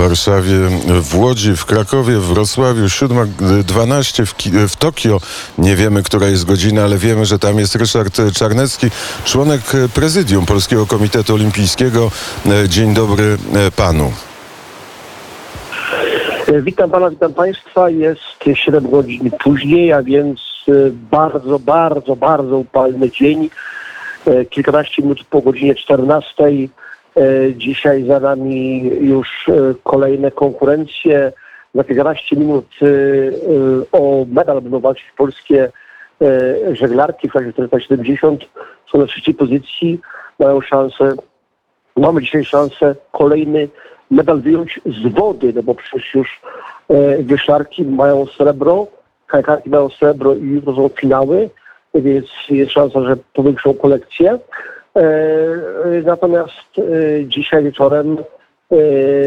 Warszawie, w Łodzi, w Krakowie, w Wrocławiu, 7.12 w, w Tokio. Nie wiemy, która jest godzina, ale wiemy, że tam jest Ryszard Czarnecki, członek prezydium Polskiego Komitetu Olimpijskiego. E, Dzień dobry e, panu. E, Witam pana, witam państwa. Jest 7 godzin później, a więc bardzo, bardzo, bardzo upalny dzień. Kilkanaście minut po godzinie 14. E, Dzisiaj za nami już e, kolejne konkurencje. Za kilkanaście minut e, o medal będą walczyć polskie żeglarki w klasie 470. Są na trzeciej pozycji, mają szansę mamy dzisiaj szansę kolejny medal wyjąć z wody, no bo przecież już wieszarki mają srebro, kajkarki mają srebro i jutro są finały, więc jest szansa, że powiększą kolekcję. E, natomiast e, dzisiaj wieczorem e,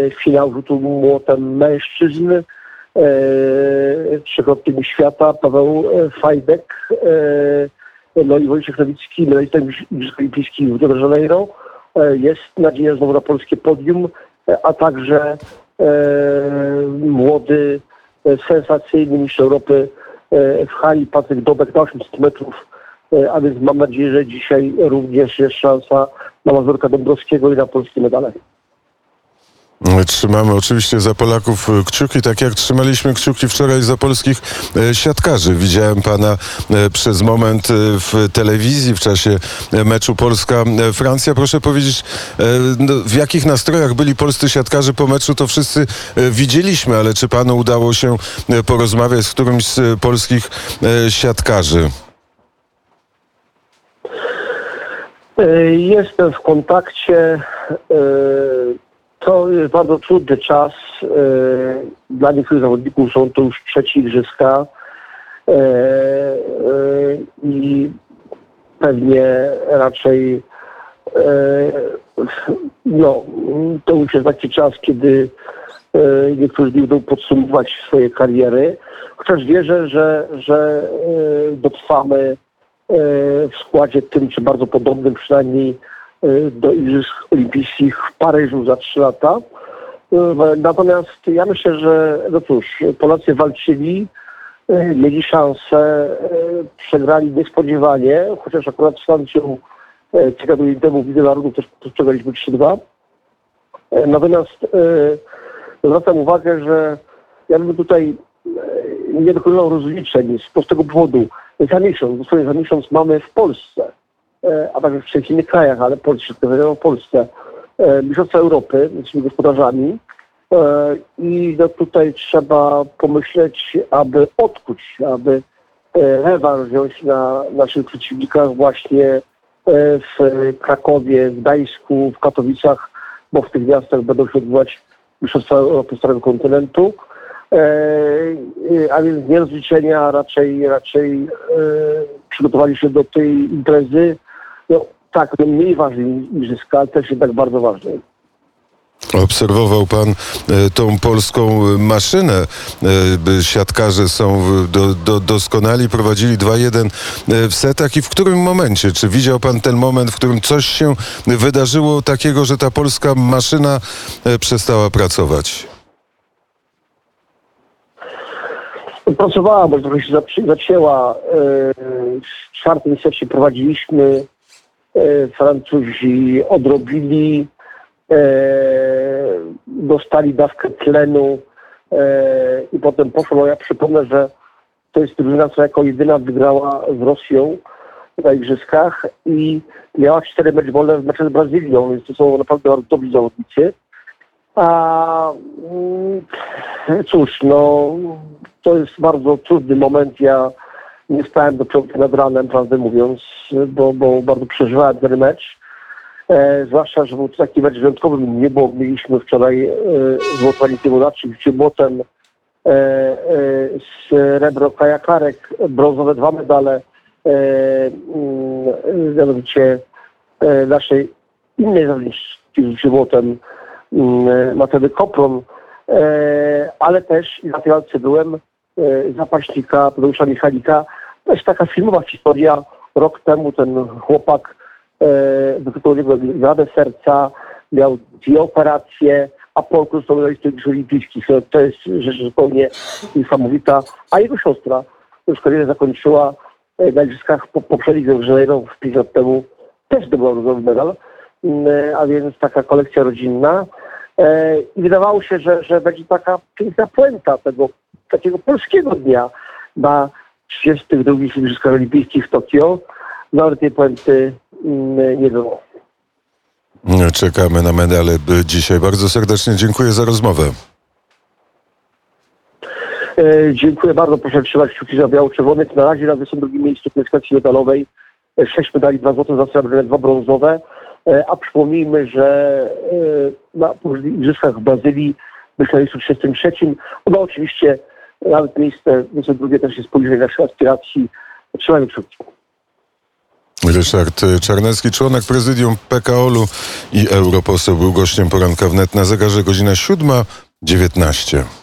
finał rzutu młotem mężczyzn, trzykrotny mistrz świata Paweł Fajdek, no i Wojciech Nowicki, medalista Igrzysk Olimpijskich w Rio de Janeiro. Jest nadzieja znowu na polskie podium, a także młody, sensacyjny mistrz Europy w hali Patryk Dobek na 800 metrów. E, A więc mam nadzieję, że dzisiaj również jest szansa na Mazurka Dąbrowskiego i na polskie medale. Trzymamy oczywiście za Polaków e, kciuki, tak jak trzymaliśmy kciuki wczoraj za polskich e, siatkarzy. Widziałem pana przez moment w telewizji w czasie meczu Polska-Francja. Proszę powiedzieć, no, w jakich nastrojach byli polscy siatkarze po meczu, to wszyscy widzieliśmy, ale czy panu udało się porozmawiać z którymś z polskich siatkarzy? E, Jestem w kontakcie. e, To jest bardzo trudny czas. e, Dla niektórych zawodników są to już trzeci igrzyska. e, e, I pewnie raczej e, no, to już jest taki czas, kiedy e, niektórzy nich będą podsumować swoje kariery. Chociaż wierzę, że, że e, dotrwamy e, w składzie tym, czy bardzo podobnym przynajmniej e, do Igrzysk Olimpijskich w Paryżu za trzy lata. E, Natomiast ja myślę, że no cóż, Polacy walczyli, e, mieli szansę, e, przegrali niespodziewanie, chociaż akurat w Stancją e, kilka tygodni temu w Narodów też też przegraliśmy 3-2. E, Natomiast e, zwracam uwagę, że ja bym tutaj e, nie dokonał rozliczeń z prostego powodu. Za miesiąc, dosłownie za miesiąc mamy w Polsce, e, a także w wszech innych krajach, ale Polsce, w Polsce, e, Mistrzostwa Europy, jesteśmy gospodarzami e, i no tutaj trzeba pomyśleć, aby odkuć, aby rewanż wziąć na naszych przeciwnikach właśnie w Krakowie, w Gdańsku, w Katowicach, bo w tych miastach będą się odbywać Mistrzostwa Europy Starego Kontynentu. E, e, a więc nie rozliczenia, raczej, raczej e, przygotowali się do tej imprezy. No tak, no mniej ważnej igrzyska, ale też jednak bardzo ważnej. Obserwował pan tą polską maszynę. Siatkarze są do, do, doskonali, prowadzili 2-1 e, w setach i w którym momencie? Czy widział pan ten moment, w którym coś się wydarzyło takiego, że ta polska maszyna przestała pracować? Pracowała, bo trochę się zacięła. E, W czwartym secie prowadziliśmy. E, Francuzi odrobili, e, dostali dawkę tlenu i potem poszło. Ja przypomnę, że to jest drużyna, która jako jedyna wygrała z Rosją na igrzyskach i miała cztery meczbole w meczu z Brazylią, więc to są naprawdę bardzo dobrzy zawodnicy. A mm, cóż, no to jest bardzo trudny moment. Ja nie stałem do piątej nad ranem, prawdę mówiąc, bo, bo bardzo przeżywałem ten mecz. E, zwłaszcza, że był to taki mecz wyjątkowy. Nie było, mieliśmy wczoraj e, złoto Olimpiadodaczy, gdzie młotem e, e, srebro kajakarek, brązowe dwa medale, e, mm, mianowicie e, naszej innej zawodniczki z młotem Mateusz Kopron, e, ale też i na tej walce byłem e, zapaśnika Tadeusza Michalika. Jest taka filmowa historia. Rok temu ten chłopak e, wykonał niego radę serca, miał dwie operacje, a został medalistą Igrzysk Olimpijskich. To- jest rzecz zupełnie niesamowita. A jego siostra już karierę zakończyła na Igrzyskach po, poprzednich w Janeiro, w 5 lat temu, też zdobyła brązowy medal, Mm, a więc taka kolekcja rodzinna. E, I wydawało się, że, że będzie taka piękna puenta tego takiego polskiego dnia na 32 Igrzyskach Olimpijskich w Tokio. No ale tej puenty mm, nie było. Czekamy na medale dzisiaj. Bardzo serdecznie dziękuję za rozmowę. E, dziękuję bardzo. Proszę trzymać kciuki za biało-czerwonych. Na razie na 22 miejscu klasyfikacji medalowej. E, Sześć medali, dwa złote, dwa srebrne, dwa brązowe. E, A przypomnijmy, że e, na poprzednich igrzyskach w Brazylii w 33. No oczywiście nawet miejsce 22 też jest poniżej naszych aspiracji. Trzymajmy kciuki. Ryszard Czarnecki, członek prezydium PKOL-u i europoseł był gościem poranka wnet na zegarze godzina 7.19.